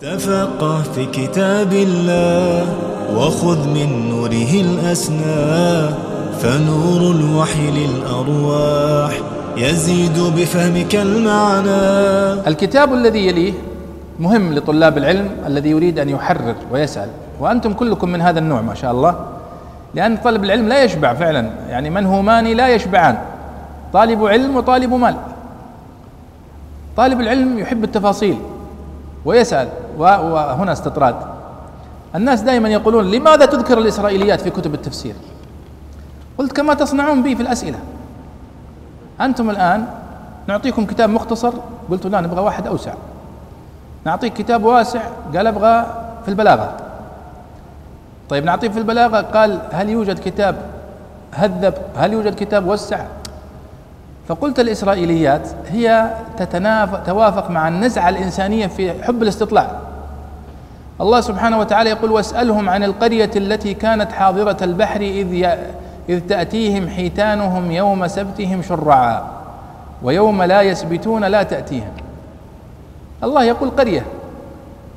تفقه في كتاب الله وخذ من نوره الأسنى فنور الوحي للأرواح يزيد بفهمك المعنى. الكتاب الذي يليه مهم لطلاب العلم الذي يريد أن يحرر ويسأل. وأنتم كلكم من هذا النوع ما شاء الله. لأن طالب العلم لا يشبع فعلا. يعني منهومان لا يشبعان. طالب علم وطالب مال. طالب العلم يحب التفاصيل ويسأل. وهنا استطراد. الناس دائما يقولون لماذا تذكر الإسرائيليات في كتب التفسير؟ قلت كما تصنعون بي في الأسئلة. أنتم الآن نعطيكم كتاب مختصر. قلت لا نبغى واحد أوسع. نعطيك كتاب واسع. قال أبغى في البلاغة. طيب نعطيه في البلاغة. قال هل يوجد كتاب هذب؟ هل يوجد كتاب وسع؟ فقلت الإسرائيليات هي تتناف توافق مع النزعة الإنسانية في حب الاستطلاع. الله سبحانه وتعالى يقول واسألهم عن القرية التي كانت حاضرة البحر إذ إذ تأتيهم حيتانهم يوم سبتهم شرعا ويوم لا يسبتون لا تأتيهم. الله يقول قرية.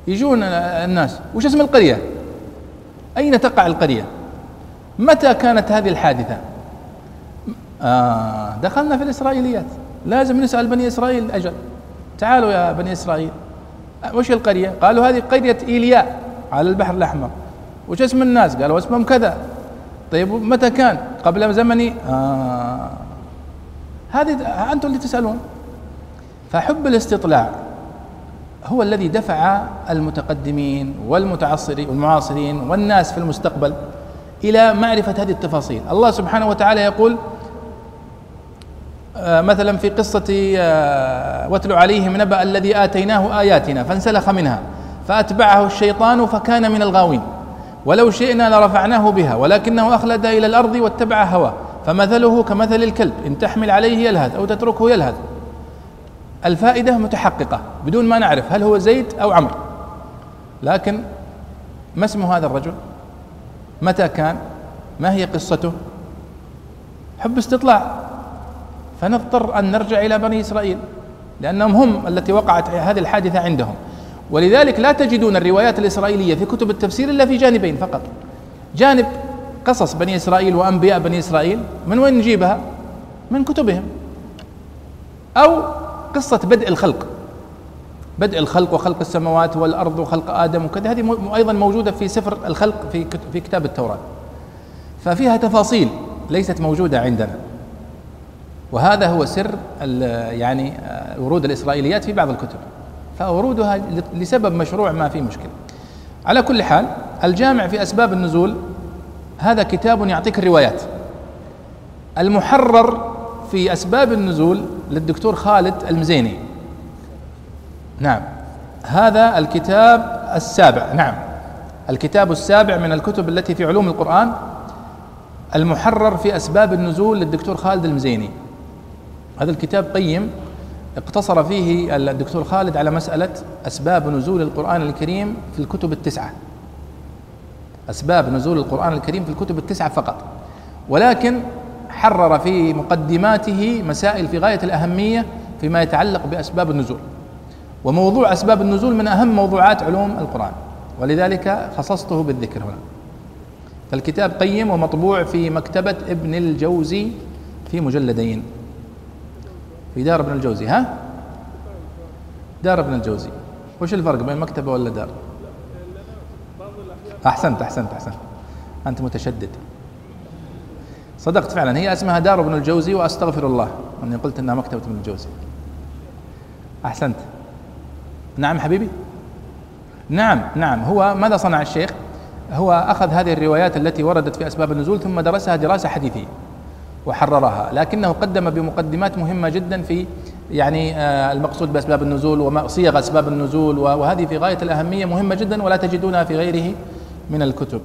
يجون الناس. وش اسم القرية؟ أين تقع القرية؟ متى كانت هذه الحادثة؟ آه دخلنا في الإسرائيليات. لازم نسأل بني إسرائيل أجل. تعالوا يا بني إسرائيل. وش القرية؟ قالوا هذه قرية إيلياء على البحر الأحمر. وش اسم الناس؟ قالوا اسمهم كذا. طيب متى كان؟ قبل زمني؟ آه. هذه أنتم اللي تسألون. فحب الاستطلاع هو الذي دفع المتقدمين والمتعصرين والمعاصرين والناس في المستقبل إلى معرفة هذه التفاصيل. الله سبحانه وتعالى يقول مثلا في قصة آه، واتل عليهم نبأ الذي آتيناه آياتنا فانسلخ منها فأتبعه الشيطان فكان من الغاوين ولو شئنا لرفعناه بها ولكنه أخلد إلى الأرض واتبع هواه فمثله كمثل الكلب إن تحمل عليه يلهث أو تتركه يلهث. الفائدة متحققة بدون ما نعرف هل هو زيد أو عمرو. لكن ما اسم هذا الرجل؟ متى كان؟ ما هي قصته؟ حب استطلاع. فنضطر أن نرجع إلى بني إسرائيل لأنهم هم التي وقعت هذه الحادثة عندهم. ولذلك لا تجدون الروايات الإسرائيلية في كتب التفسير إلا في جانبين فقط. جانب قصص بني إسرائيل وأنبياء بني إسرائيل من وين نجيبها؟ من كتبهم. أو قصة بدء الخلق. بدء الخلق وخلق السماوات والأرض وخلق آدم وكذا هذه أيضا موجودة في سفر الخلق في في كتاب التوراة. ففيها تفاصيل ليست موجودة عندنا. وهذا هو سر يعني آه، ورود الإسرائيليات في بعض الكتب. فورودها لسبب مشروع ما في مشكلة. على كل حال الجامع في أسباب النزول هذا كتاب يعطيك الروايات. المحرر في أسباب النزول للدكتور خالد المزيني. نعم. هذا الكتاب السابع. نعم. الكتاب السابع من الكتب التي في علوم القرآن المحرر في أسباب النزول للدكتور خالد المزيني. هذا الكتاب قيم اقتصر فيه الدكتور خالد على مسألة أسباب نزول القرآن الكريم في الكتب التسعة. أسباب نزول القرآن الكريم في الكتب التسعة فقط. ولكن حرر في مقدماته مسائل في غاية الأهمية فيما يتعلق بأسباب النزول. وموضوع أسباب النزول من أهم موضوعات علوم القرآن. ولذلك خصصته بالذكر هنا. فالكتاب قيم ومطبوع في مكتبة ابن الجوزي في مجلدين. في دار ابن الجوزي ها؟ دار ابن الجوزي. وش الفرق بين مكتبة ولا دار؟ أحسنت أحسنت أحسنت. أنت متشدد. صدقت فعلا. هي اسمها دار ابن الجوزي وأستغفر الله أني قلت أنها مكتبة ابن الجوزي. أحسنت. نعم حبيبي؟ نعم نعم. هو ماذا صنع الشيخ؟ هو أخذ هذه الروايات التي وردت في أسباب النزول ثم درسها دراسة حديثية. وحررها. لكنه قدم بمقدمات مهمة جدا في يعني آه، المقصود بأسباب النزول وصيغ أسباب النزول وهذه في غاية الأهمية مهمة جدا ولا تجدونها في غيره من الكتب.